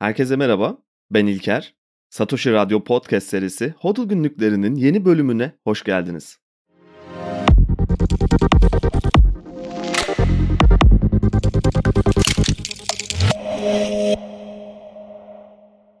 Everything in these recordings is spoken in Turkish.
Herkese merhaba, ben İlker. Satoshi Radyo Podcast serisi Hodl Günlüklerinin yeni bölümüne hoş geldiniz.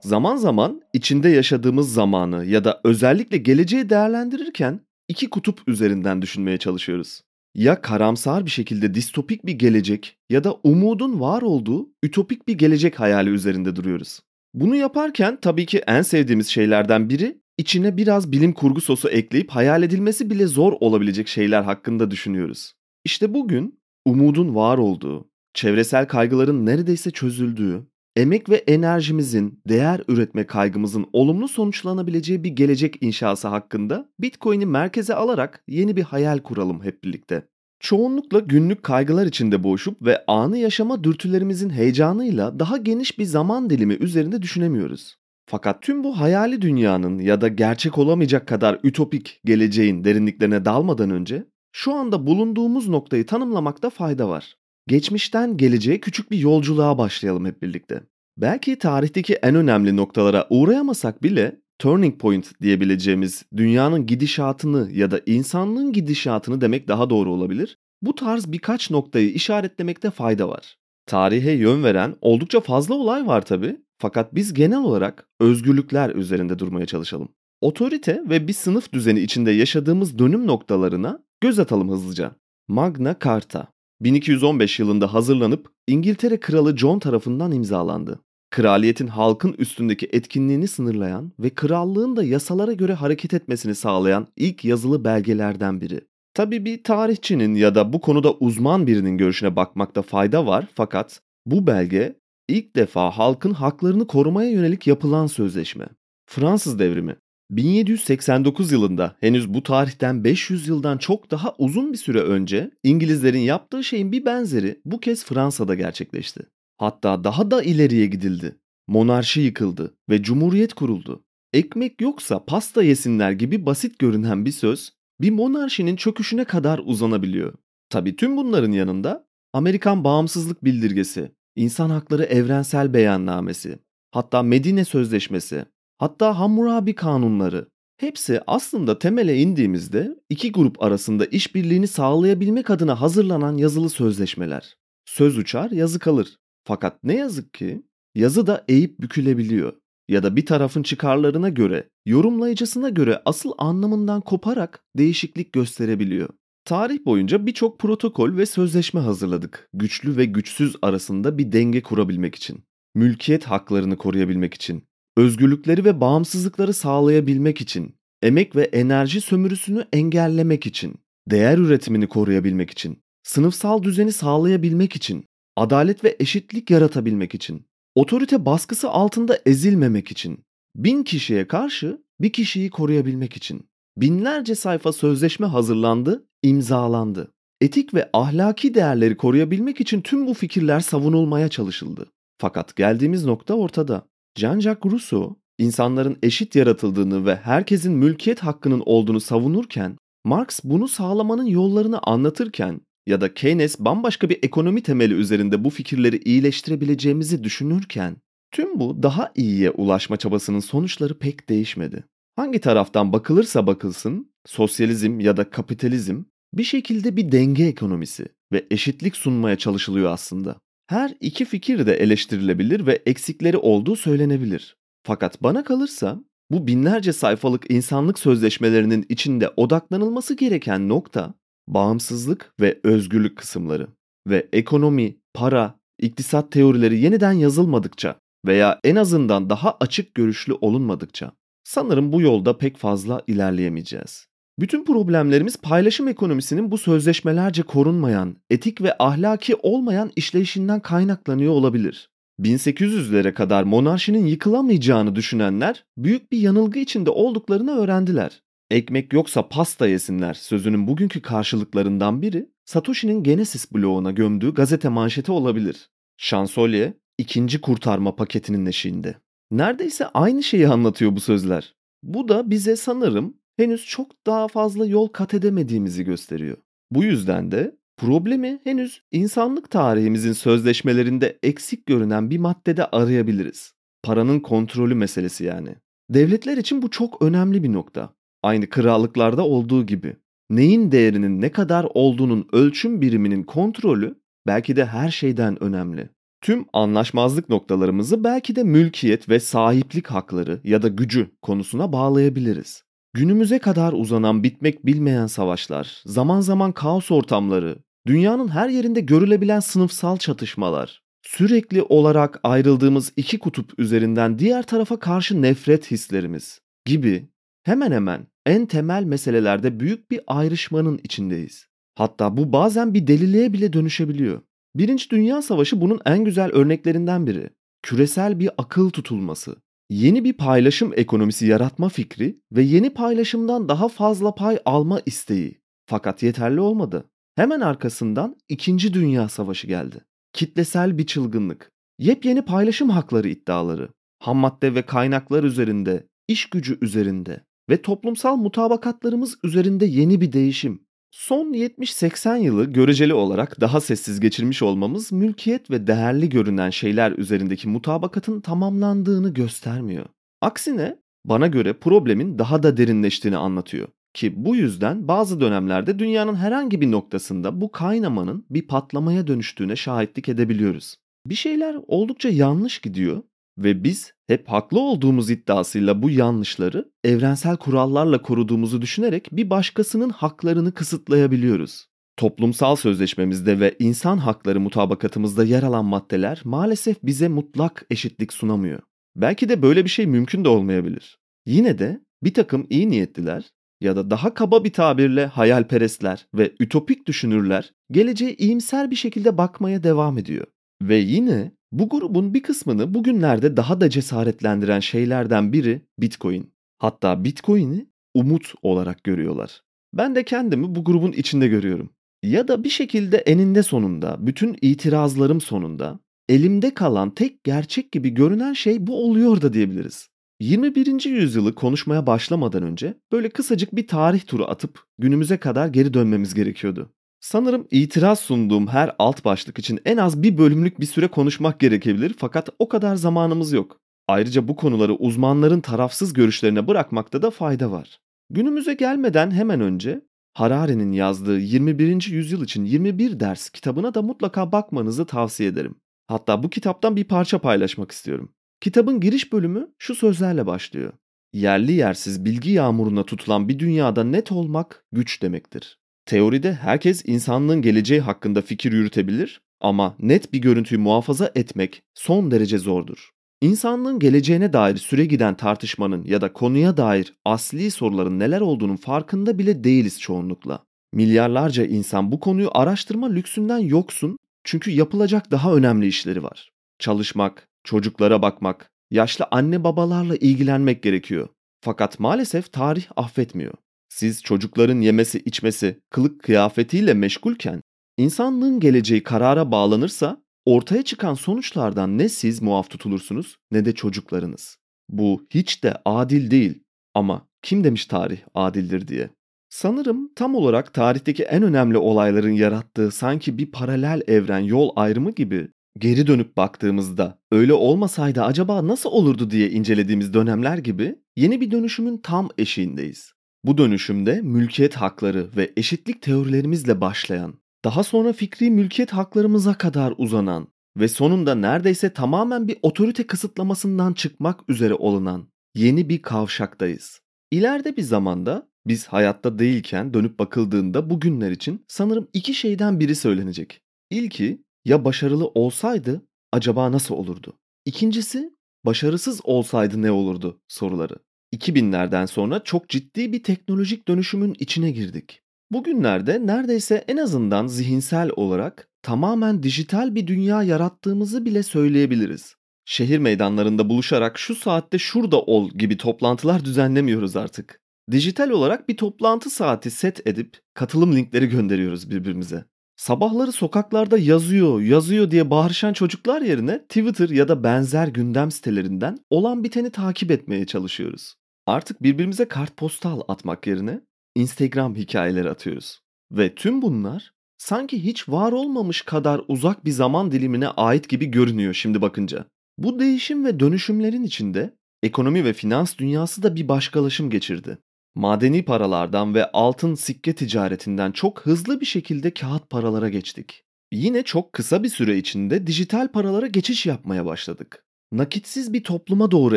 Zaman zaman içinde yaşadığımız zamanı ya da özellikle geleceği değerlendirirken iki kutup üzerinden düşünmeye çalışıyoruz. Ya karamsar bir şekilde distopik bir gelecek ya da umudun var olduğu ütopik bir gelecek hayali üzerinde duruyoruz. Bunu yaparken tabii ki en sevdiğimiz şeylerden biri içine biraz bilim kurgu sosu ekleyip hayal edilmesi bile zor olabilecek şeyler hakkında düşünüyoruz. İşte bugün umudun var olduğu, çevresel kaygıların neredeyse çözüldüğü, emek ve enerjimizin, değer üretme kaygımızın olumlu sonuçlanabileceği bir gelecek inşası hakkında Bitcoin'i merkeze alarak yeni bir hayal kuralım hep birlikte. Çoğunlukla günlük kaygılar içinde boğuşup ve anı yaşama dürtülerimizin heyecanıyla daha geniş bir zaman dilimi üzerinde düşünemiyoruz. Fakat tüm bu hayali dünyanın ya da gerçek olamayacak kadar ütopik geleceğin derinliklerine dalmadan önce şu anda bulunduğumuz noktayı tanımlamakta fayda var. Geçmişten geleceğe küçük bir yolculuğa başlayalım hep birlikte. Belki tarihteki en önemli noktalara uğrayamasak bile turning point diyebileceğimiz dünyanın gidişatını ya da insanlığın gidişatını demek daha doğru olabilir. Bu tarz birkaç noktayı işaretlemekte fayda var. Tarihe yön veren oldukça fazla olay var tabi fakat biz genel olarak özgürlükler üzerinde durmaya çalışalım. Otorite ve bir sınıf düzeni içinde yaşadığımız dönüm noktalarına göz atalım hızlıca. Magna Carta 1215 yılında hazırlanıp İngiltere Kralı John tarafından imzalandı. Kraliyetin halkın üstündeki etkinliğini sınırlayan ve krallığın da yasalara göre hareket etmesini sağlayan ilk yazılı belgelerden biri. Tabi bir tarihçinin ya da bu konuda uzman birinin görüşüne bakmakta fayda var fakat bu belge ilk defa halkın haklarını korumaya yönelik yapılan sözleşme. Fransız devrimi 1789 yılında henüz bu tarihten 500 yıldan çok daha uzun bir süre önce İngilizlerin yaptığı şeyin bir benzeri bu kez Fransa'da gerçekleşti. Hatta daha da ileriye gidildi. Monarşi yıkıldı ve cumhuriyet kuruldu. Ekmek yoksa pasta yesinler gibi basit görünen bir söz bir monarşinin çöküşüne kadar uzanabiliyor. Tabi tüm bunların yanında Amerikan Bağımsızlık Bildirgesi, İnsan Hakları Evrensel Beyannamesi, hatta Medine Sözleşmesi, hatta Hammurabi kanunları hepsi aslında temele indiğimizde iki grup arasında işbirliğini sağlayabilmek adına hazırlanan yazılı sözleşmeler. Söz uçar, yazı kalır. Fakat ne yazık ki yazı da eğip bükülebiliyor ya da bir tarafın çıkarlarına göre, yorumlayıcısına göre asıl anlamından koparak değişiklik gösterebiliyor. Tarih boyunca birçok protokol ve sözleşme hazırladık. Güçlü ve güçsüz arasında bir denge kurabilmek için. Mülkiyet haklarını koruyabilmek için. Özgürlükleri ve bağımsızlıkları sağlayabilmek için. Emek ve enerji sömürüsünü engellemek için. Değer üretimini koruyabilmek için. Sınıfsal düzeni sağlayabilmek için adalet ve eşitlik yaratabilmek için, otorite baskısı altında ezilmemek için, bin kişiye karşı bir kişiyi koruyabilmek için. Binlerce sayfa sözleşme hazırlandı, imzalandı. Etik ve ahlaki değerleri koruyabilmek için tüm bu fikirler savunulmaya çalışıldı. Fakat geldiğimiz nokta ortada. Jean-Jacques Rousseau, insanların eşit yaratıldığını ve herkesin mülkiyet hakkının olduğunu savunurken, Marx bunu sağlamanın yollarını anlatırken ya da Keynes bambaşka bir ekonomi temeli üzerinde bu fikirleri iyileştirebileceğimizi düşünürken tüm bu daha iyiye ulaşma çabasının sonuçları pek değişmedi. Hangi taraftan bakılırsa bakılsın, sosyalizm ya da kapitalizm bir şekilde bir denge ekonomisi ve eşitlik sunmaya çalışılıyor aslında. Her iki fikir de eleştirilebilir ve eksikleri olduğu söylenebilir. Fakat bana kalırsa bu binlerce sayfalık insanlık sözleşmelerinin içinde odaklanılması gereken nokta bağımsızlık ve özgürlük kısımları ve ekonomi, para, iktisat teorileri yeniden yazılmadıkça veya en azından daha açık görüşlü olunmadıkça sanırım bu yolda pek fazla ilerleyemeyeceğiz. Bütün problemlerimiz paylaşım ekonomisinin bu sözleşmelerce korunmayan, etik ve ahlaki olmayan işleyişinden kaynaklanıyor olabilir. 1800'lere kadar monarşinin yıkılamayacağını düşünenler büyük bir yanılgı içinde olduklarını öğrendiler. Ekmek yoksa pasta yesinler sözünün bugünkü karşılıklarından biri Satoshi'nin Genesis bloğuna gömdüğü gazete manşeti olabilir. Şansölye ikinci kurtarma paketinin eşiğinde. Neredeyse aynı şeyi anlatıyor bu sözler. Bu da bize sanırım henüz çok daha fazla yol kat edemediğimizi gösteriyor. Bu yüzden de problemi henüz insanlık tarihimizin sözleşmelerinde eksik görünen bir maddede arayabiliriz. paranın kontrolü meselesi yani. Devletler için bu çok önemli bir nokta. Aynı krallıklarda olduğu gibi. Neyin değerinin ne kadar olduğunun ölçüm biriminin kontrolü belki de her şeyden önemli. Tüm anlaşmazlık noktalarımızı belki de mülkiyet ve sahiplik hakları ya da gücü konusuna bağlayabiliriz. Günümüze kadar uzanan bitmek bilmeyen savaşlar, zaman zaman kaos ortamları, dünyanın her yerinde görülebilen sınıfsal çatışmalar, sürekli olarak ayrıldığımız iki kutup üzerinden diğer tarafa karşı nefret hislerimiz gibi hemen hemen en temel meselelerde büyük bir ayrışmanın içindeyiz. Hatta bu bazen bir deliliğe bile dönüşebiliyor. Birinci Dünya Savaşı bunun en güzel örneklerinden biri. Küresel bir akıl tutulması, yeni bir paylaşım ekonomisi yaratma fikri ve yeni paylaşımdan daha fazla pay alma isteği. Fakat yeterli olmadı. Hemen arkasından İkinci Dünya Savaşı geldi. Kitlesel bir çılgınlık, yepyeni paylaşım hakları iddiaları, ham madde ve kaynaklar üzerinde, iş gücü üzerinde ve toplumsal mutabakatlarımız üzerinde yeni bir değişim. Son 70-80 yılı göreceli olarak daha sessiz geçirmiş olmamız mülkiyet ve değerli görünen şeyler üzerindeki mutabakatın tamamlandığını göstermiyor. Aksine bana göre problemin daha da derinleştiğini anlatıyor. Ki bu yüzden bazı dönemlerde dünyanın herhangi bir noktasında bu kaynamanın bir patlamaya dönüştüğüne şahitlik edebiliyoruz. Bir şeyler oldukça yanlış gidiyor ve biz hep haklı olduğumuz iddiasıyla bu yanlışları evrensel kurallarla koruduğumuzu düşünerek bir başkasının haklarını kısıtlayabiliyoruz. Toplumsal sözleşmemizde ve insan hakları mutabakatımızda yer alan maddeler maalesef bize mutlak eşitlik sunamıyor. Belki de böyle bir şey mümkün de olmayabilir. Yine de bir takım iyi niyetliler ya da daha kaba bir tabirle hayalperestler ve ütopik düşünürler geleceğe iyimser bir şekilde bakmaya devam ediyor. Ve yine bu grubun bir kısmını bugünlerde daha da cesaretlendiren şeylerden biri Bitcoin. Hatta Bitcoin'i umut olarak görüyorlar. Ben de kendimi bu grubun içinde görüyorum. Ya da bir şekilde eninde sonunda, bütün itirazlarım sonunda elimde kalan tek gerçek gibi görünen şey bu oluyor da diyebiliriz. 21. yüzyılı konuşmaya başlamadan önce böyle kısacık bir tarih turu atıp günümüze kadar geri dönmemiz gerekiyordu. Sanırım itiraz sunduğum her alt başlık için en az bir bölümlük bir süre konuşmak gerekebilir fakat o kadar zamanımız yok. Ayrıca bu konuları uzmanların tarafsız görüşlerine bırakmakta da fayda var. Günümüze gelmeden hemen önce Harari'nin yazdığı 21. yüzyıl için 21 ders kitabına da mutlaka bakmanızı tavsiye ederim. Hatta bu kitaptan bir parça paylaşmak istiyorum. Kitabın giriş bölümü şu sözlerle başlıyor. Yerli yersiz bilgi yağmuruna tutulan bir dünyada net olmak güç demektir. Teoride herkes insanlığın geleceği hakkında fikir yürütebilir ama net bir görüntüyü muhafaza etmek son derece zordur. İnsanlığın geleceğine dair süre giden tartışmanın ya da konuya dair asli soruların neler olduğunun farkında bile değiliz çoğunlukla. Milyarlarca insan bu konuyu araştırma lüksünden yoksun çünkü yapılacak daha önemli işleri var. Çalışmak, çocuklara bakmak, yaşlı anne babalarla ilgilenmek gerekiyor. Fakat maalesef tarih affetmiyor. Siz çocukların yemesi içmesi, kılık kıyafetiyle meşgulken insanlığın geleceği karara bağlanırsa ortaya çıkan sonuçlardan ne siz muaf tutulursunuz ne de çocuklarınız. Bu hiç de adil değil ama kim demiş tarih adildir diye. Sanırım tam olarak tarihteki en önemli olayların yarattığı sanki bir paralel evren yol ayrımı gibi geri dönüp baktığımızda öyle olmasaydı acaba nasıl olurdu diye incelediğimiz dönemler gibi yeni bir dönüşümün tam eşiğindeyiz. Bu dönüşümde mülkiyet hakları ve eşitlik teorilerimizle başlayan, daha sonra fikri mülkiyet haklarımıza kadar uzanan ve sonunda neredeyse tamamen bir otorite kısıtlamasından çıkmak üzere olunan yeni bir kavşaktayız. İleride bir zamanda biz hayatta değilken dönüp bakıldığında bugünler için sanırım iki şeyden biri söylenecek. İlki ya başarılı olsaydı acaba nasıl olurdu? İkincisi başarısız olsaydı ne olurdu soruları. 2000'lerden sonra çok ciddi bir teknolojik dönüşümün içine girdik. Bugünlerde neredeyse en azından zihinsel olarak tamamen dijital bir dünya yarattığımızı bile söyleyebiliriz. Şehir meydanlarında buluşarak şu saatte şurada ol gibi toplantılar düzenlemiyoruz artık. Dijital olarak bir toplantı saati set edip katılım linkleri gönderiyoruz birbirimize. Sabahları sokaklarda yazıyor, yazıyor diye bağırışan çocuklar yerine Twitter ya da benzer gündem sitelerinden olan biteni takip etmeye çalışıyoruz. Artık birbirimize kartpostal atmak yerine Instagram hikayeleri atıyoruz. Ve tüm bunlar sanki hiç var olmamış kadar uzak bir zaman dilimine ait gibi görünüyor şimdi bakınca. Bu değişim ve dönüşümlerin içinde ekonomi ve finans dünyası da bir başkalaşım geçirdi. Madeni paralardan ve altın sikke ticaretinden çok hızlı bir şekilde kağıt paralara geçtik. Yine çok kısa bir süre içinde dijital paralara geçiş yapmaya başladık. Nakitsiz bir topluma doğru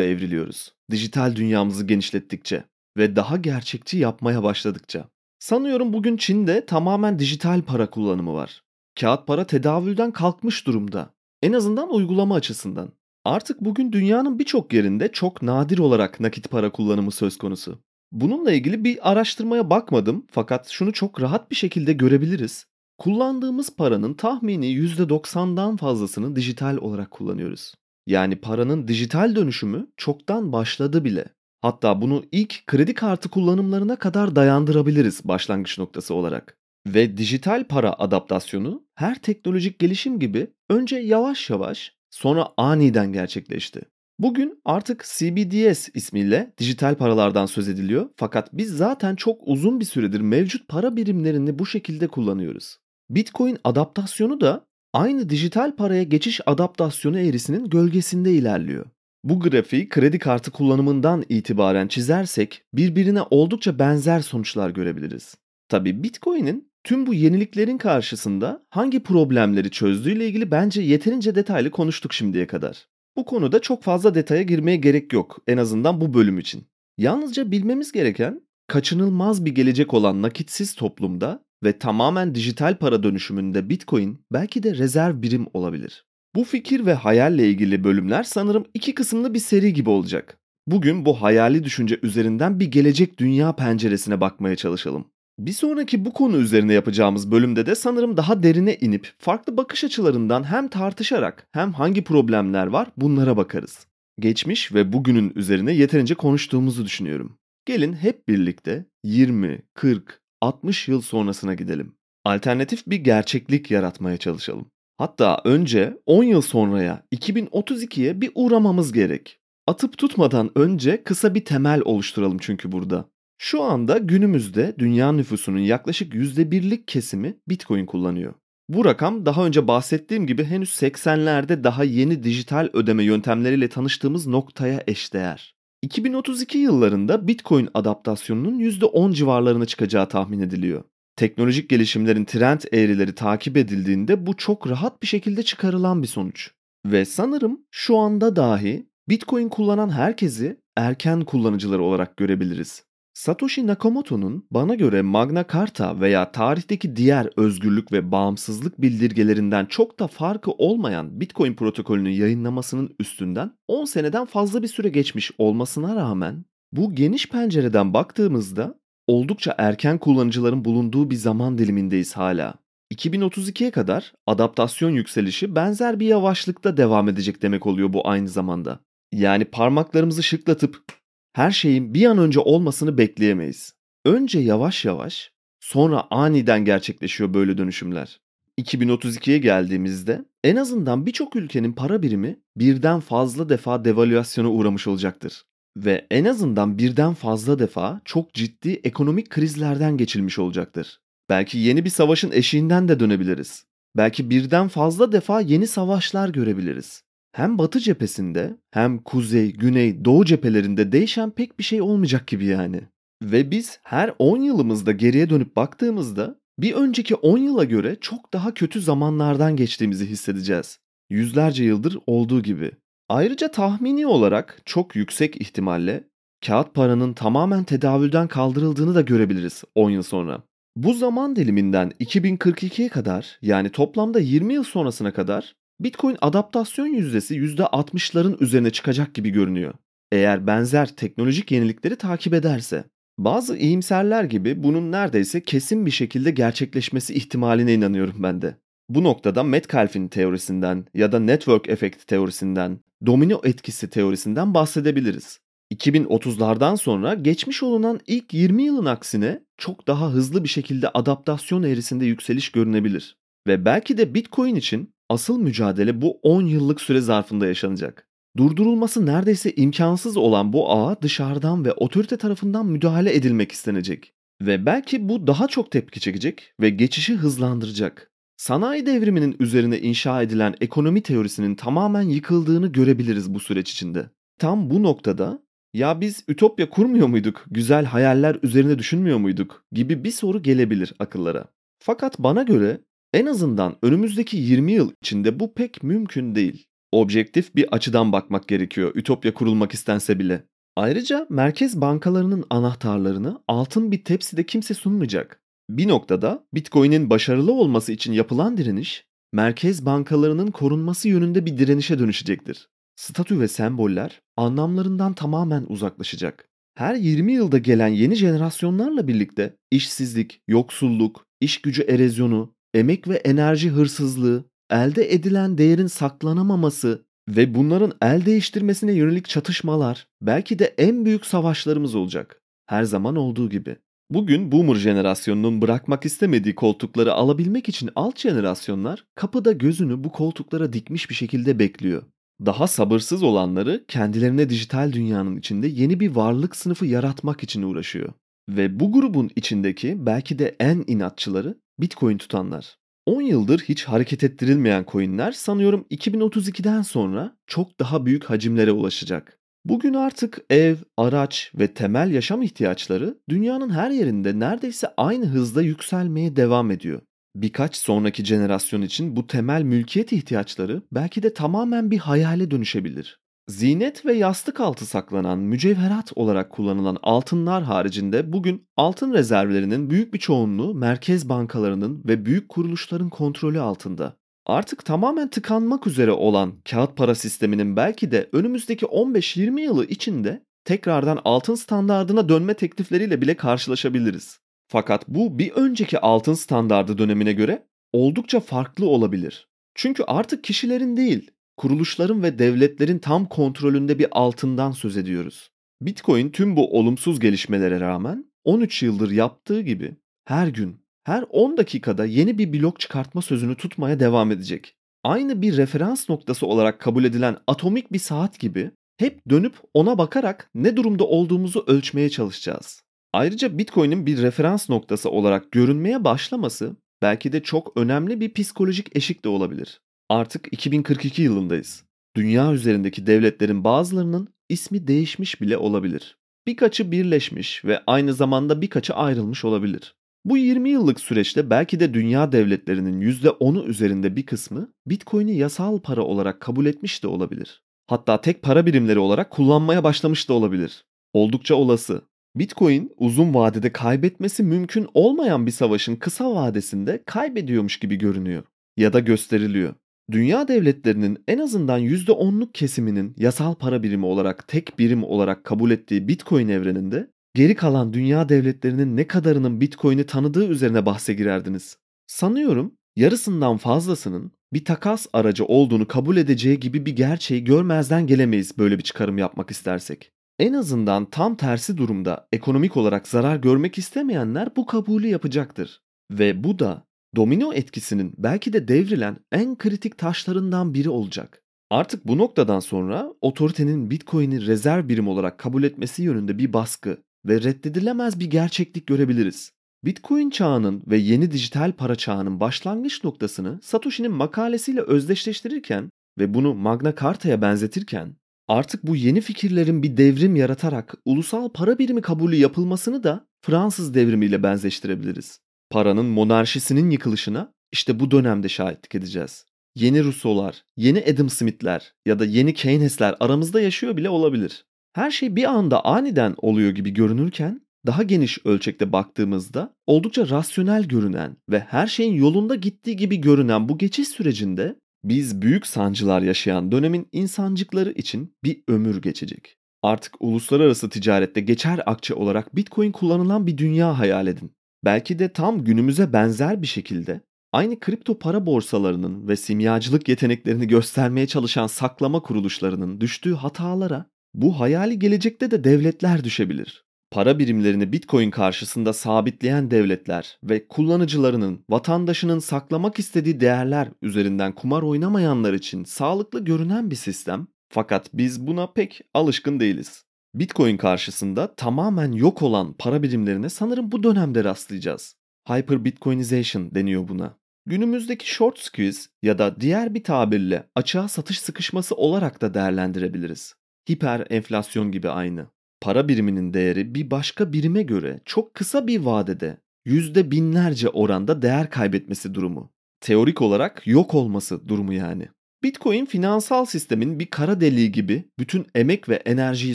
evriliyoruz. Dijital dünyamızı genişlettikçe ve daha gerçekçi yapmaya başladıkça. Sanıyorum bugün Çin'de tamamen dijital para kullanımı var. Kağıt para tedavülden kalkmış durumda. En azından uygulama açısından. Artık bugün dünyanın birçok yerinde çok nadir olarak nakit para kullanımı söz konusu. Bununla ilgili bir araştırmaya bakmadım fakat şunu çok rahat bir şekilde görebiliriz. Kullandığımız paranın tahmini %90'dan fazlasını dijital olarak kullanıyoruz. Yani paranın dijital dönüşümü çoktan başladı bile. Hatta bunu ilk kredi kartı kullanımlarına kadar dayandırabiliriz başlangıç noktası olarak. Ve dijital para adaptasyonu her teknolojik gelişim gibi önce yavaş yavaş sonra aniden gerçekleşti. Bugün artık CBDS ismiyle dijital paralardan söz ediliyor fakat biz zaten çok uzun bir süredir mevcut para birimlerini bu şekilde kullanıyoruz. Bitcoin adaptasyonu da aynı dijital paraya geçiş adaptasyonu eğrisinin gölgesinde ilerliyor. Bu grafiği kredi kartı kullanımından itibaren çizersek birbirine oldukça benzer sonuçlar görebiliriz. Tabi Bitcoin'in tüm bu yeniliklerin karşısında hangi problemleri çözdüğüyle ilgili bence yeterince detaylı konuştuk şimdiye kadar. Bu konuda çok fazla detaya girmeye gerek yok en azından bu bölüm için. Yalnızca bilmemiz gereken kaçınılmaz bir gelecek olan nakitsiz toplumda ve tamamen dijital para dönüşümünde Bitcoin belki de rezerv birim olabilir. Bu fikir ve hayalle ilgili bölümler sanırım iki kısımlı bir seri gibi olacak. Bugün bu hayali düşünce üzerinden bir gelecek dünya penceresine bakmaya çalışalım. Bir sonraki bu konu üzerine yapacağımız bölümde de sanırım daha derine inip farklı bakış açılarından hem tartışarak hem hangi problemler var bunlara bakarız. Geçmiş ve bugünün üzerine yeterince konuştuğumuzu düşünüyorum. Gelin hep birlikte 20, 40, 60 yıl sonrasına gidelim. Alternatif bir gerçeklik yaratmaya çalışalım. Hatta önce 10 yıl sonraya 2032'ye bir uğramamız gerek. Atıp tutmadan önce kısa bir temel oluşturalım çünkü burada. Şu anda günümüzde dünya nüfusunun yaklaşık %1'lik kesimi Bitcoin kullanıyor. Bu rakam daha önce bahsettiğim gibi henüz 80'lerde daha yeni dijital ödeme yöntemleriyle tanıştığımız noktaya eşdeğer. 2032 yıllarında Bitcoin adaptasyonunun %10 civarlarına çıkacağı tahmin ediliyor. Teknolojik gelişimlerin trend eğrileri takip edildiğinde bu çok rahat bir şekilde çıkarılan bir sonuç. Ve sanırım şu anda dahi Bitcoin kullanan herkesi erken kullanıcılar olarak görebiliriz. Satoshi Nakamoto'nun bana göre Magna Carta veya tarihteki diğer özgürlük ve bağımsızlık bildirgelerinden çok da farkı olmayan Bitcoin protokolünü yayınlamasının üstünden 10 seneden fazla bir süre geçmiş olmasına rağmen bu geniş pencereden baktığımızda oldukça erken kullanıcıların bulunduğu bir zaman dilimindeyiz hala. 2032'ye kadar adaptasyon yükselişi benzer bir yavaşlıkta devam edecek demek oluyor bu aynı zamanda. Yani parmaklarımızı şıklatıp her şeyin bir an önce olmasını bekleyemeyiz. Önce yavaş yavaş, sonra aniden gerçekleşiyor böyle dönüşümler. 2032'ye geldiğimizde en azından birçok ülkenin para birimi birden fazla defa devalüasyona uğramış olacaktır. Ve en azından birden fazla defa çok ciddi ekonomik krizlerden geçilmiş olacaktır. Belki yeni bir savaşın eşiğinden de dönebiliriz. Belki birden fazla defa yeni savaşlar görebiliriz. Hem batı cephesinde hem kuzey, güney, doğu cephelerinde değişen pek bir şey olmayacak gibi yani. Ve biz her 10 yılımızda geriye dönüp baktığımızda bir önceki 10 yıla göre çok daha kötü zamanlardan geçtiğimizi hissedeceğiz. Yüzlerce yıldır olduğu gibi. Ayrıca tahmini olarak çok yüksek ihtimalle kağıt paranın tamamen tedavülden kaldırıldığını da görebiliriz 10 yıl sonra. Bu zaman diliminden 2042'ye kadar yani toplamda 20 yıl sonrasına kadar Bitcoin adaptasyon yüzdesi %60'ların üzerine çıkacak gibi görünüyor. Eğer benzer teknolojik yenilikleri takip ederse. Bazı iyimserler gibi bunun neredeyse kesin bir şekilde gerçekleşmesi ihtimaline inanıyorum ben de. Bu noktada Metcalfe'in teorisinden ya da network efekt teorisinden, domino etkisi teorisinden bahsedebiliriz. 2030'lardan sonra geçmiş olunan ilk 20 yılın aksine çok daha hızlı bir şekilde adaptasyon eğrisinde yükseliş görünebilir. Ve belki de Bitcoin için asıl mücadele bu 10 yıllık süre zarfında yaşanacak. Durdurulması neredeyse imkansız olan bu ağa dışarıdan ve otorite tarafından müdahale edilmek istenecek. Ve belki bu daha çok tepki çekecek ve geçişi hızlandıracak. sanayi devriminin üzerine inşa edilen ekonomi teorisinin tamamen yıkıldığını görebiliriz bu süreç içinde. Tam bu noktada ya biz ütopya kurmuyor muyduk, güzel hayaller üzerine düşünmüyor muyduk gibi bir soru gelebilir akıllara. Fakat bana göre en azından önümüzdeki 20 yıl içinde bu pek mümkün değil. Objektif bir açıdan bakmak gerekiyor ütopya kurulmak istense bile. Ayrıca merkez bankalarının anahtarlarını altın bir tepside kimse sunmayacak. Bir noktada Bitcoin'in başarılı olması için yapılan direniş, merkez bankalarının korunması yönünde bir direnişe dönüşecektir. Statü ve semboller anlamlarından tamamen uzaklaşacak. Her 20 yılda gelen yeni jenerasyonlarla birlikte işsizlik, yoksulluk, iş gücü erozyonu, emek ve enerji hırsızlığı, elde edilen değerin saklanamaması ve bunların el değiştirmesine yönelik çatışmalar belki de en büyük savaşlarımız olacak. Her zaman olduğu gibi. Bugün boomer jenerasyonunun bırakmak istemediği koltukları alabilmek için alt jenerasyonlar kapıda gözünü bu koltuklara dikmiş bir şekilde bekliyor. Daha sabırsız olanları kendilerine dijital dünyanın içinde yeni bir varlık sınıfı yaratmak için uğraşıyor. Ve bu grubun içindeki belki de en inatçıları Bitcoin tutanlar. 10 yıldır hiç hareket ettirilmeyen coinler sanıyorum 2032'den sonra çok daha büyük hacimlere ulaşacak. Bugün artık ev, araç ve temel yaşam ihtiyaçları dünyanın her yerinde neredeyse aynı hızda yükselmeye devam ediyor. Birkaç sonraki jenerasyon için bu temel mülkiyet ihtiyaçları belki de tamamen bir hayale dönüşebilir. Zinet ve yastık altı saklanan mücevherat olarak kullanılan altınlar haricinde bugün altın rezervlerinin büyük bir çoğunluğu merkez bankalarının ve büyük kuruluşların kontrolü altında. Artık tamamen tıkanmak üzere olan kağıt para sisteminin belki de önümüzdeki 15-20 yılı içinde tekrardan altın standardına dönme teklifleriyle bile karşılaşabiliriz. Fakat bu bir önceki altın standardı dönemine göre oldukça farklı olabilir. Çünkü artık kişilerin değil, kuruluşların ve devletlerin tam kontrolünde bir altından söz ediyoruz. Bitcoin tüm bu olumsuz gelişmelere rağmen 13 yıldır yaptığı gibi her gün, her 10 dakikada yeni bir blok çıkartma sözünü tutmaya devam edecek. Aynı bir referans noktası olarak kabul edilen atomik bir saat gibi hep dönüp ona bakarak ne durumda olduğumuzu ölçmeye çalışacağız. Ayrıca Bitcoin'in bir referans noktası olarak görünmeye başlaması belki de çok önemli bir psikolojik eşik de olabilir. Artık 2042 yılındayız. Dünya üzerindeki devletlerin bazılarının ismi değişmiş bile olabilir. Birkaçı birleşmiş ve aynı zamanda birkaçı ayrılmış olabilir. Bu 20 yıllık süreçte belki de dünya devletlerinin %10'u üzerinde bir kısmı Bitcoin'i yasal para olarak kabul etmiş de olabilir. Hatta tek para birimleri olarak kullanmaya başlamış da olabilir. Oldukça olası. Bitcoin uzun vadede kaybetmesi mümkün olmayan bir savaşın kısa vadesinde kaybediyormuş gibi görünüyor ya da gösteriliyor. Dünya devletlerinin en azından %10'luk kesiminin yasal para birimi olarak tek birim olarak kabul ettiği Bitcoin evreninde geri kalan dünya devletlerinin ne kadarının Bitcoin'i tanıdığı üzerine bahse girerdiniz. Sanıyorum yarısından fazlasının bir takas aracı olduğunu kabul edeceği gibi bir gerçeği görmezden gelemeyiz böyle bir çıkarım yapmak istersek. En azından tam tersi durumda ekonomik olarak zarar görmek istemeyenler bu kabulü yapacaktır. Ve bu da domino etkisinin belki de devrilen en kritik taşlarından biri olacak. Artık bu noktadan sonra otoritenin Bitcoin'i rezerv birim olarak kabul etmesi yönünde bir baskı ve reddedilemez bir gerçeklik görebiliriz. Bitcoin çağının ve yeni dijital para çağının başlangıç noktasını Satoshi'nin makalesiyle özdeşleştirirken ve bunu Magna Carta'ya benzetirken artık bu yeni fikirlerin bir devrim yaratarak ulusal para birimi kabulü yapılmasını da Fransız devrimiyle benzeştirebiliriz. Paranın monarşisinin yıkılışına işte bu dönemde şahitlik edeceğiz. Yeni Rousseau'lar, yeni Adam Smith'ler ya da yeni Keynes'ler aramızda yaşıyor bile olabilir. Her şey bir anda aniden oluyor gibi görünürken daha geniş ölçekte baktığımızda oldukça rasyonel görünen ve her şeyin yolunda gittiği gibi görünen bu geçiş sürecinde biz büyük sancılar yaşayan dönemin insancıkları için bir ömür geçecek. Artık uluslararası ticarette geçer akçe olarak Bitcoin kullanılan bir dünya hayal edin. Belki de tam günümüze benzer bir şekilde aynı kripto para borsalarının ve simyacılık yeteneklerini göstermeye çalışan saklama kuruluşlarının düştüğü hatalara bu hayali gelecekte de devletler düşebilir. Para birimlerini Bitcoin karşısında sabitleyen devletler ve kullanıcılarının, vatandaşının saklamak istediği değerler üzerinden kumar oynamayanlar için sağlıklı görünen bir sistem fakat biz buna pek alışkın değiliz. Bitcoin karşısında tamamen yok olan para birimlerine sanırım bu dönemde rastlayacağız. Hyper Bitcoinization deniyor buna. Günümüzdeki short squeeze ya da diğer bir tabirle açığa satış sıkışması olarak da değerlendirebiliriz. Hiper enflasyon gibi aynı. Para biriminin değeri bir başka birime göre çok kısa bir vadede yüzde binlerce oranda değer kaybetmesi durumu. Teorik olarak yok olması durumu yani. Bitcoin finansal sistemin bir kara deliği gibi bütün emek ve enerjiyi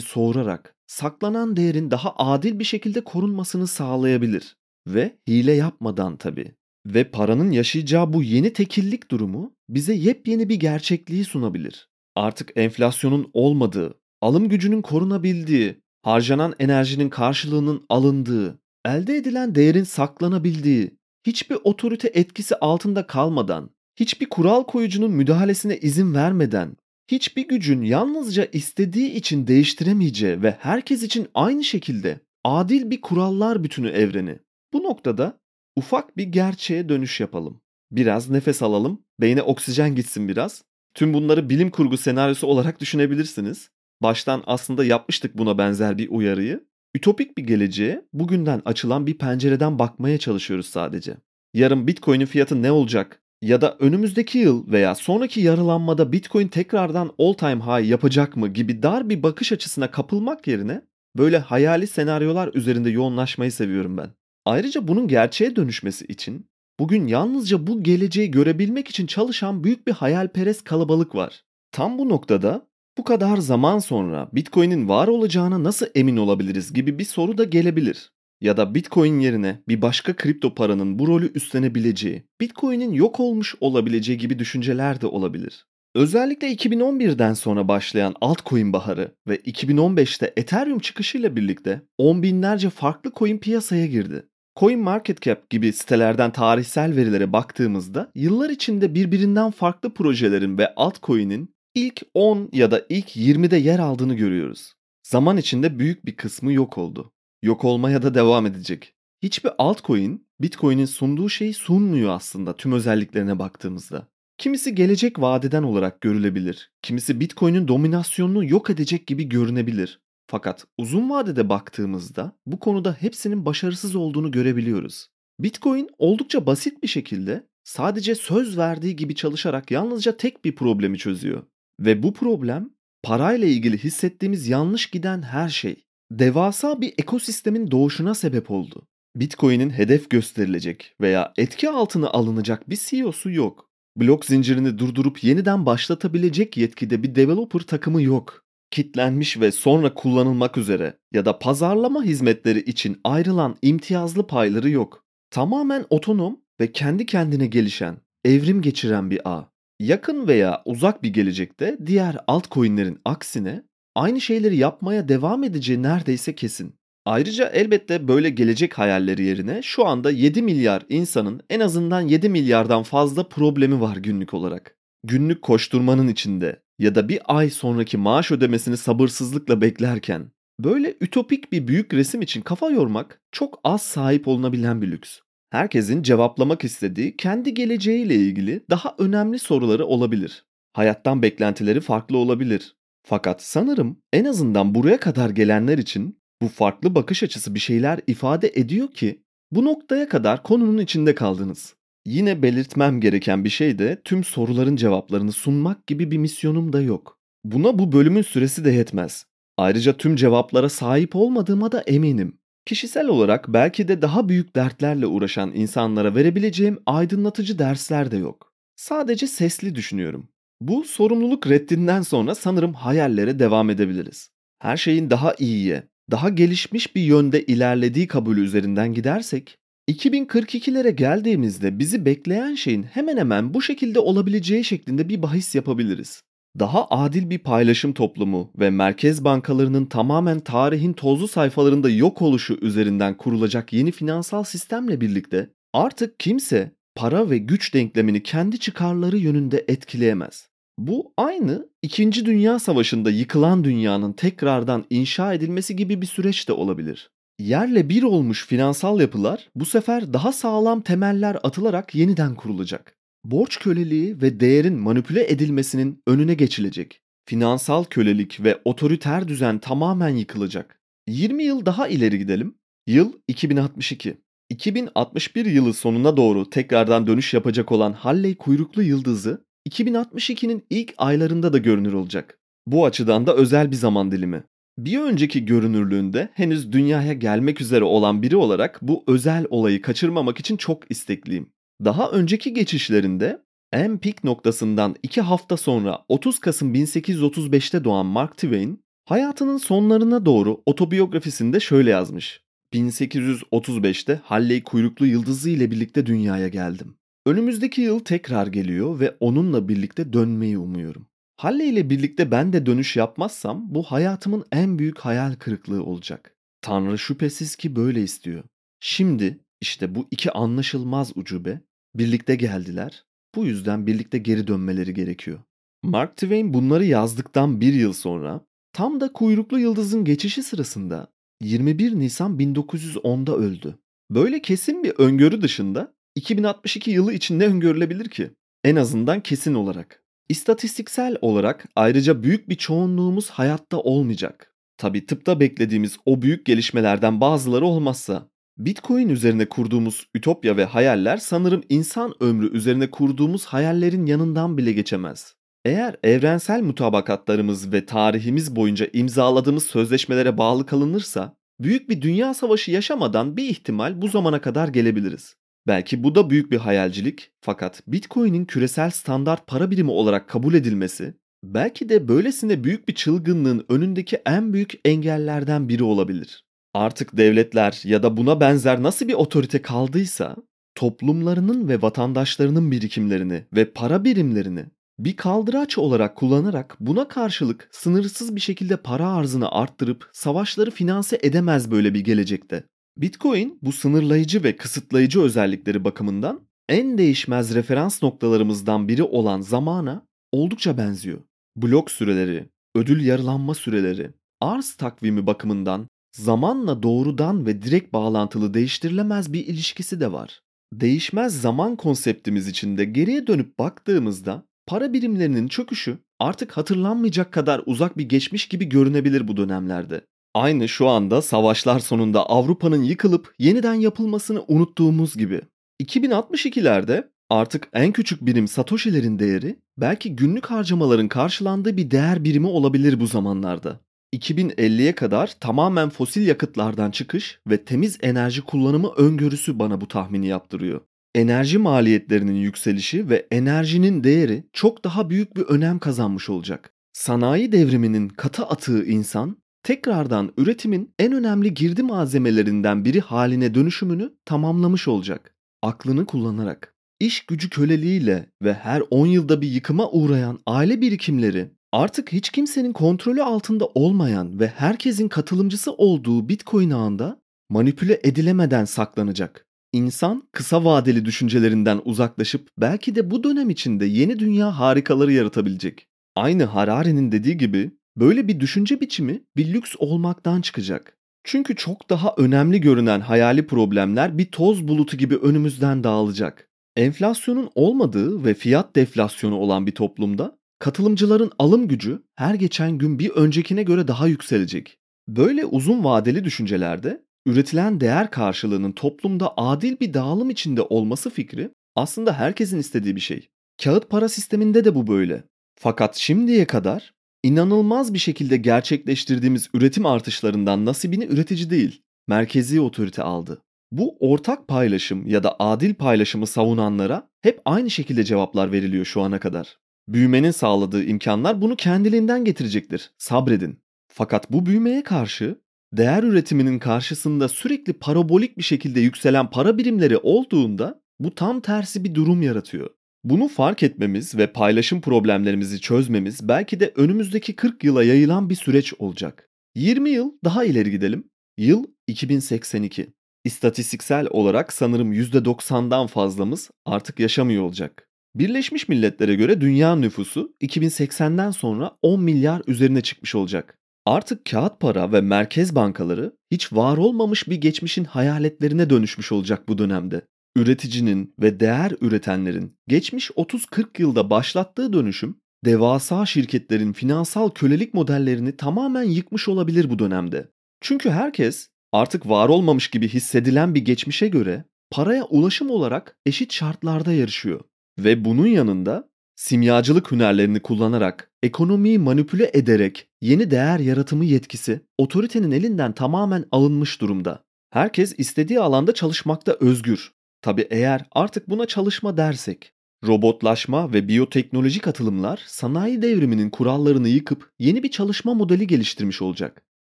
soğurarak saklanan değerin daha adil bir şekilde korunmasını sağlayabilir. Ve hile yapmadan tabii. Ve paranın yaşayacağı bu yeni tekillik durumu bize yepyeni bir gerçekliği sunabilir. Artık enflasyonun olmadığı, alım gücünün korunabildiği, harcanan enerjinin karşılığının alındığı, elde edilen değerin saklanabildiği, hiçbir otorite etkisi altında kalmadan, hiçbir kural koyucunun müdahalesine izin vermeden, hiçbir gücün yalnızca istediği için değiştiremeyeceği ve herkes için aynı şekilde adil bir kurallar bütünü evreni. Bu noktada ufak bir gerçeğe dönüş yapalım. Biraz nefes alalım, beyne oksijen gitsin biraz. Tüm bunları bilim kurgu senaryosu olarak düşünebilirsiniz. Baştan aslında yapmıştık buna benzer bir uyarıyı. Ütopik bir geleceğe bugünden açılan bir pencereden bakmaya çalışıyoruz sadece. Yarın Bitcoin'in fiyatı ne olacak? Ya da önümüzdeki yıl veya sonraki yarılanmada Bitcoin tekrardan all time high yapacak mı gibi dar bir bakış açısına kapılmak yerine böyle hayali senaryolar üzerinde yoğunlaşmayı seviyorum ben. Ayrıca bunun gerçeğe dönüşmesi için bugün yalnızca bu geleceği görebilmek için çalışan büyük bir hayalperest kalabalık var. Tam bu noktada bu kadar zaman sonra Bitcoin'in var olacağına nasıl emin olabiliriz gibi bir soru da gelebilir. Ya da Bitcoin yerine bir başka kripto paranın bu rolü üstlenebileceği, Bitcoin'in yok olmuş olabileceği gibi düşünceler de olabilir. Özellikle 2011'den sonra başlayan altcoin baharı ve 2015'te Ethereum çıkışıyla birlikte on binlerce farklı coin piyasaya girdi. Coin Market Cap gibi sitelerden tarihsel verilere baktığımızda yıllar içinde birbirinden farklı projelerin ve altcoin'in ilk 10 ya da ilk 20'de yer aldığını görüyoruz. Zaman içinde büyük bir kısmı yok oldu. Yok olmaya da devam edecek. Hiçbir altcoin Bitcoin'in sunduğu şeyi sunmuyor aslında tüm özelliklerine baktığımızda. Kimisi gelecek vadeden olarak görülebilir. Kimisi Bitcoin'in dominasyonunu yok edecek gibi görünebilir. Fakat uzun vadede baktığımızda bu konuda hepsinin başarısız olduğunu görebiliyoruz. Bitcoin oldukça basit bir şekilde sadece söz verdiği gibi çalışarak yalnızca tek bir problemi çözüyor. Ve bu problem parayla ilgili hissettiğimiz yanlış giden her şey. Devasa bir ekosistemin doğuşuna sebep oldu. Bitcoin'in hedef gösterilecek veya etki altına alınacak bir CEO'su yok. Blok zincirini durdurup yeniden başlatabilecek yetkide bir developer takımı yok. Kitlenmiş ve sonra kullanılmak üzere ya da pazarlama hizmetleri için ayrılan imtiyazlı payları yok. Tamamen otonom ve kendi kendine gelişen, evrim geçiren bir ağ. Yakın veya uzak bir gelecekte diğer altcoin'lerin aksine aynı şeyleri yapmaya devam edeceği neredeyse kesin. Ayrıca elbette böyle gelecek hayalleri yerine şu anda 7 milyar insanın en azından 7 milyardan fazla problemi var günlük olarak. Günlük koşturmanın içinde ya da bir ay sonraki maaş ödemesini sabırsızlıkla beklerken böyle ütopik bir büyük resim için kafa yormak çok az sahip olunabilen bir lüks. Herkesin cevaplamak istediği kendi geleceğiyle ilgili daha önemli soruları olabilir. Hayattan beklentileri farklı olabilir. Fakat sanırım en azından buraya kadar gelenler için bu farklı bakış açısı bir şeyler ifade ediyor ki bu noktaya kadar konunun içinde kaldınız. Yine belirtmem gereken bir şey de tüm soruların cevaplarını sunmak gibi bir misyonum da yok. Buna bu bölümün süresi de yetmez. Ayrıca tüm cevaplara sahip olmadığıma da eminim. Kişisel olarak belki de daha büyük dertlerle uğraşan insanlara verebileceğim aydınlatıcı dersler de yok. Sadece sesli düşünüyorum. Bu sorumluluk reddinden sonra sanırım hayallere devam edebiliriz. Her şeyin daha iyiye, daha gelişmiş bir yönde ilerlediği kabulü üzerinden gidersek, 2042'lere geldiğimizde bizi bekleyen şeyin hemen hemen bu şekilde olabileceği şeklinde bir bahis yapabiliriz. Daha adil bir paylaşım toplumu ve merkez bankalarının tamamen tarihin tozlu sayfalarında yok oluşu üzerinden kurulacak yeni finansal sistemle birlikte artık kimse para ve güç denklemini kendi çıkarları yönünde etkileyemez. Bu aynı 2. Dünya Savaşı'nda yıkılan dünyanın tekrardan inşa edilmesi gibi bir süreç de olabilir. Yerle bir olmuş finansal yapılar bu sefer daha sağlam temeller atılarak yeniden kurulacak. Borç köleliği ve değerin manipüle edilmesinin önüne geçilecek. Finansal kölelik ve otoriter düzen tamamen yıkılacak. 20 yıl daha ileri gidelim. Yıl 2062. 2061 yılı sonuna doğru tekrardan dönüş yapacak olan Halley kuyruklu yıldızı 2062'nin ilk aylarında da görünür olacak. Bu açıdan da özel bir zaman dilimi. Bir önceki görünürlüğünde henüz dünyaya gelmek üzere olan biri olarak bu özel olayı kaçırmamak için çok istekliyim. Daha önceki geçişlerinde en pik noktasından 2 hafta sonra 30 Kasım 1835'te doğan Mark Twain, hayatının sonlarına doğru otobiyografisinde şöyle yazmış. 1835'te Halley kuyruklu yıldızı ile birlikte dünyaya geldim. Önümüzdeki yıl tekrar geliyor ve onunla birlikte dönmeyi umuyorum. Halley ile birlikte ben de dönüş yapmazsam bu hayatımın en büyük hayal kırıklığı olacak. Tanrı şüphesiz ki böyle istiyor. Şimdi işte bu iki anlaşılmaz ucube birlikte geldiler. Bu yüzden birlikte geri dönmeleri gerekiyor. Mark Twain bunları yazdıktan bir yıl sonra tam da kuyruklu yıldızın geçişi sırasında 21 Nisan 1910'da öldü. Böyle kesin bir öngörü dışında 2062 yılı için ne öngörülebilir ki? En azından kesin olarak. İstatistiksel olarak ayrıca büyük bir çoğunluğumuz hayatta olmayacak. Tabi tıpta beklediğimiz o büyük gelişmelerden bazıları olmazsa. Bitcoin üzerine kurduğumuz ütopya ve hayaller sanırım insan ömrü üzerine kurduğumuz hayallerin yanından bile geçemez. Eğer evrensel mutabakatlarımız ve tarihimiz boyunca imzaladığımız sözleşmelere bağlı kalınırsa, büyük bir dünya savaşı yaşamadan bir ihtimal bu zamana kadar gelebiliriz. Belki bu da büyük bir hayalcilik fakat Bitcoin'in küresel standart para birimi olarak kabul edilmesi belki de böylesine büyük bir çılgınlığın önündeki en büyük engellerden biri olabilir. Artık devletler ya da buna benzer nasıl bir otorite kaldıysa toplumlarının ve vatandaşlarının birikimlerini ve para birimlerini bir kaldıraç olarak kullanarak buna karşılık sınırsız bir şekilde para arzını arttırıp savaşları finanse edemez böyle bir gelecekte. Bitcoin bu sınırlayıcı ve kısıtlayıcı özellikleri bakımından en değişmez referans noktalarımızdan biri olan zamana oldukça benziyor. Blok süreleri, ödül yarılanma süreleri, arz takvimi bakımından zamanla doğrudan ve direkt bağlantılı değiştirilemez bir ilişkisi de var. Değişmez zaman konseptimiz içinde geriye dönüp baktığımızda para birimlerinin çöküşü artık hatırlanmayacak kadar uzak bir geçmiş gibi görünebilir bu dönemlerde. Aynı şu anda savaşlar sonunda Avrupa'nın yıkılıp yeniden yapılmasını unuttuğumuz gibi. 2062'lerde artık en küçük birim Satoshi'lerin değeri belki günlük harcamaların karşılandığı bir değer birimi olabilir bu zamanlarda. 2050'ye kadar tamamen fosil yakıtlardan çıkış ve temiz enerji kullanımı öngörüsü bana bu tahmini yaptırıyor. Enerji maliyetlerinin yükselişi ve enerjinin değeri çok daha büyük bir önem kazanmış olacak. Sanayi devriminin katı atığı insan tekrardan üretimin en önemli girdi malzemelerinden biri haline dönüşümünü tamamlamış olacak. Aklını kullanarak, iş gücü köleliğiyle ve her 10 yılda bir yıkıma uğrayan aile birikimleri artık hiç kimsenin kontrolü altında olmayan ve herkesin katılımcısı olduğu Bitcoin ağında manipüle edilemeden saklanacak. İnsan kısa vadeli düşüncelerinden uzaklaşıp belki de bu dönem içinde yeni dünya harikaları yaratabilecek. Aynı Harari'nin dediği gibi Böyle bir düşünce biçimi bir lüks olmaktan çıkacak. Çünkü çok daha önemli görünen hayali problemler bir toz bulutu gibi önümüzden dağılacak. Enflasyonun olmadığı ve fiyat deflasyonu olan bir toplumda katılımcıların alım gücü her geçen gün bir öncekine göre daha yükselecek. Böyle uzun vadeli düşüncelerde üretilen değer karşılığının toplumda adil bir dağılım içinde olması fikri aslında herkesin istediği bir şey. Kağıt para sisteminde de bu böyle. Fakat şimdiye kadar İnanılmaz bir şekilde gerçekleştirdiğimiz üretim artışlarından nasibini üretici değil, merkezi otorite aldı. Bu ortak paylaşım ya da adil paylaşımı savunanlara hep aynı şekilde cevaplar veriliyor şu ana kadar. Büyümenin sağladığı imkanlar bunu kendiliğinden getirecektir. Sabredin. Fakat bu büyümeye karşı değer üretiminin karşısında sürekli parabolik bir şekilde yükselen para birimleri olduğunda bu tam tersi bir durum yaratıyor. Bunu fark etmemiz ve paylaşım problemlerimizi çözmemiz belki de önümüzdeki 40 yıla yayılan bir süreç olacak. 20 yıl daha ileri gidelim. Yıl 2082. İstatistiksel olarak sanırım %90'dan fazlamız artık yaşamıyor olacak. Birleşmiş Milletler'e göre dünya nüfusu 2080'den sonra 10 milyar üzerine çıkmış olacak. Artık kağıt para ve merkez bankaları hiç var olmamış bir geçmişin hayaletlerine dönüşmüş olacak bu dönemde üreticinin ve değer üretenlerin geçmiş 30-40 yılda başlattığı dönüşüm devasa şirketlerin finansal kölelik modellerini tamamen yıkmış olabilir bu dönemde. Çünkü herkes Artık var olmamış gibi hissedilen bir geçmişe göre paraya ulaşım olarak eşit şartlarda yarışıyor. Ve bunun yanında simyacılık hünerlerini kullanarak, ekonomiyi manipüle ederek yeni değer yaratımı yetkisi otoritenin elinden tamamen alınmış durumda. Herkes istediği alanda çalışmakta özgür. Tabi eğer artık buna çalışma dersek. Robotlaşma ve biyoteknolojik atılımlar sanayi devriminin kurallarını yıkıp yeni bir çalışma modeli geliştirmiş olacak.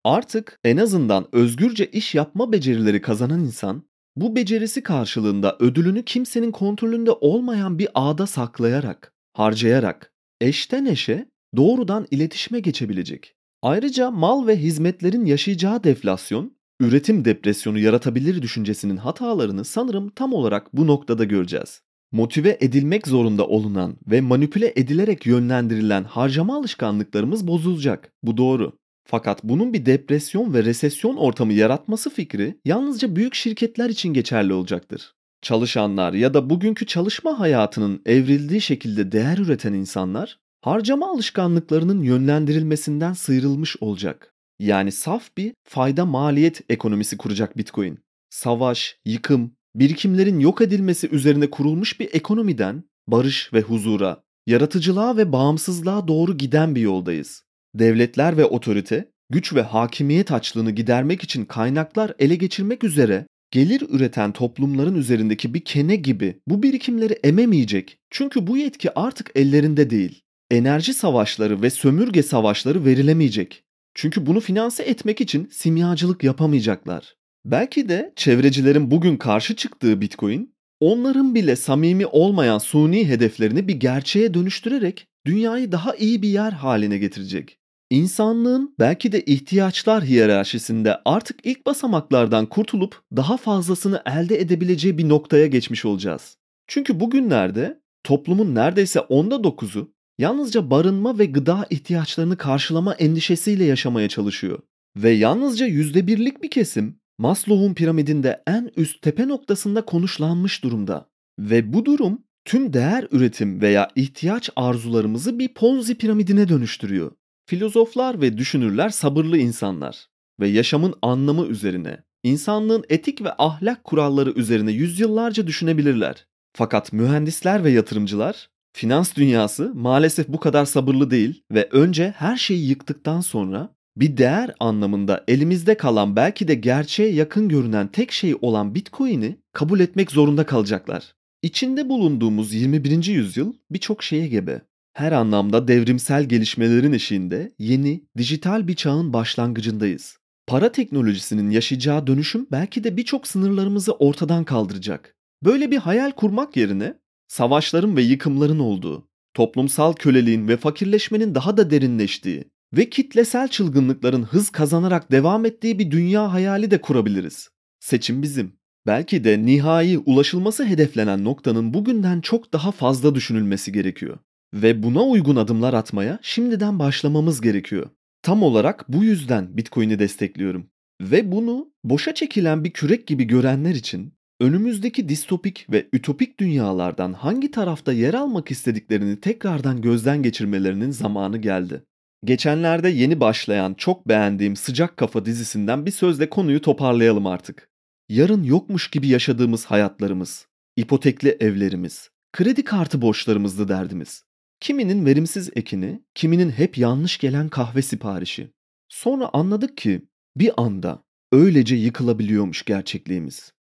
Artık en azından özgürce iş yapma becerileri kazanan insan bu becerisi karşılığında ödülünü kimsenin kontrolünde olmayan bir ağda saklayarak, harcayarak, eşten eşe doğrudan iletişime geçebilecek. Ayrıca mal ve hizmetlerin yaşayacağı deflasyon, üretim depresyonu yaratabilir düşüncesinin hatalarını sanırım tam olarak bu noktada göreceğiz. Motive edilmek zorunda olunan ve manipüle edilerek yönlendirilen harcama alışkanlıklarımız bozulacak. Bu doğru. Fakat bunun bir depresyon ve resesyon ortamı yaratması fikri yalnızca büyük şirketler için geçerli olacaktır. Çalışanlar ya da bugünkü çalışma hayatının evrildiği şekilde değer üreten insanlar harcama alışkanlıklarının yönlendirilmesinden sıyrılmış olacak. Yani saf bir fayda maliyet ekonomisi kuracak Bitcoin. Savaş, yıkım, birikimlerin yok edilmesi üzerine kurulmuş bir ekonomiden barış ve huzura, yaratıcılığa ve bağımsızlığa doğru giden bir yoldayız. Devletler ve otorite güç ve hakimiyet açlığını gidermek için kaynaklar ele geçirmek üzere gelir üreten toplumların üzerindeki bir kene gibi bu birikimleri ememeyecek. Çünkü bu yetki artık ellerinde değil. Enerji savaşları ve sömürge savaşları verilemeyecek. Çünkü bunu finanse etmek için simyacılık yapamayacaklar. Belki de çevrecilerin bugün karşı çıktığı Bitcoin, onların bile samimi olmayan suni hedeflerini bir gerçeğe dönüştürerek dünyayı daha iyi bir yer haline getirecek. İnsanlığın belki de ihtiyaçlar hiyerarşisinde artık ilk basamaklardan kurtulup daha fazlasını elde edebileceği bir noktaya geçmiş olacağız. Çünkü bugünlerde toplumun neredeyse onda dokuzu yalnızca barınma ve gıda ihtiyaçlarını karşılama endişesiyle yaşamaya çalışıyor. Ve yalnızca yüzde birlik bir kesim Maslow'un piramidinde en üst tepe noktasında konuşlanmış durumda. Ve bu durum tüm değer üretim veya ihtiyaç arzularımızı bir Ponzi piramidine dönüştürüyor. Filozoflar ve düşünürler sabırlı insanlar ve yaşamın anlamı üzerine, insanlığın etik ve ahlak kuralları üzerine yüzyıllarca düşünebilirler. Fakat mühendisler ve yatırımcılar, finans dünyası maalesef bu kadar sabırlı değil ve önce her şeyi yıktıktan sonra bir değer anlamında elimizde kalan belki de gerçeğe yakın görünen tek şey olan Bitcoin'i kabul etmek zorunda kalacaklar. İçinde bulunduğumuz 21. yüzyıl birçok şeye gebe her anlamda devrimsel gelişmelerin eşiğinde yeni, dijital bir çağın başlangıcındayız. Para teknolojisinin yaşayacağı dönüşüm belki de birçok sınırlarımızı ortadan kaldıracak. Böyle bir hayal kurmak yerine savaşların ve yıkımların olduğu, toplumsal köleliğin ve fakirleşmenin daha da derinleştiği ve kitlesel çılgınlıkların hız kazanarak devam ettiği bir dünya hayali de kurabiliriz. Seçim bizim. Belki de nihai ulaşılması hedeflenen noktanın bugünden çok daha fazla düşünülmesi gerekiyor. Ve buna uygun adımlar atmaya şimdiden başlamamız gerekiyor. Tam olarak bu yüzden Bitcoin'i destekliyorum. Ve bunu boşa çekilen bir kürek gibi görenler için önümüzdeki distopik ve ütopik dünyalardan hangi tarafta yer almak istediklerini tekrardan gözden geçirmelerinin zamanı geldi. Geçenlerde yeni başlayan çok beğendiğim Sıcak Kafa dizisinden bir sözle konuyu toparlayalım artık. Yarın yokmuş gibi yaşadığımız hayatlarımız, ipotekli evlerimiz, kredi kartı borçlarımızdı derdimiz. Kiminin verimsiz ekini, kiminin hep yanlış gelen kahve siparişi. Sonra anladık ki bir anda öylece yıkılabiliyormuş gerçekliğimiz.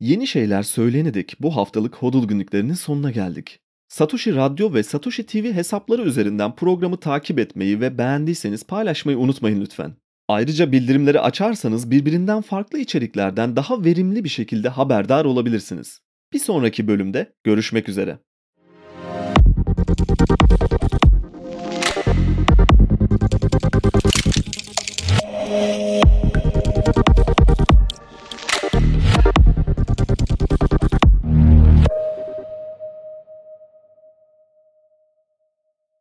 Yeni şeyler söylenedik bu haftalık Hodul günlüklerinin sonuna geldik. Satoshi Radyo ve Satoshi TV hesapları üzerinden programı takip etmeyi ve beğendiyseniz paylaşmayı unutmayın lütfen. Ayrıca bildirimleri açarsanız birbirinden farklı içeriklerden daha verimli bir şekilde haberdar olabilirsiniz. Bir sonraki bölümde görüşmek üzere. Música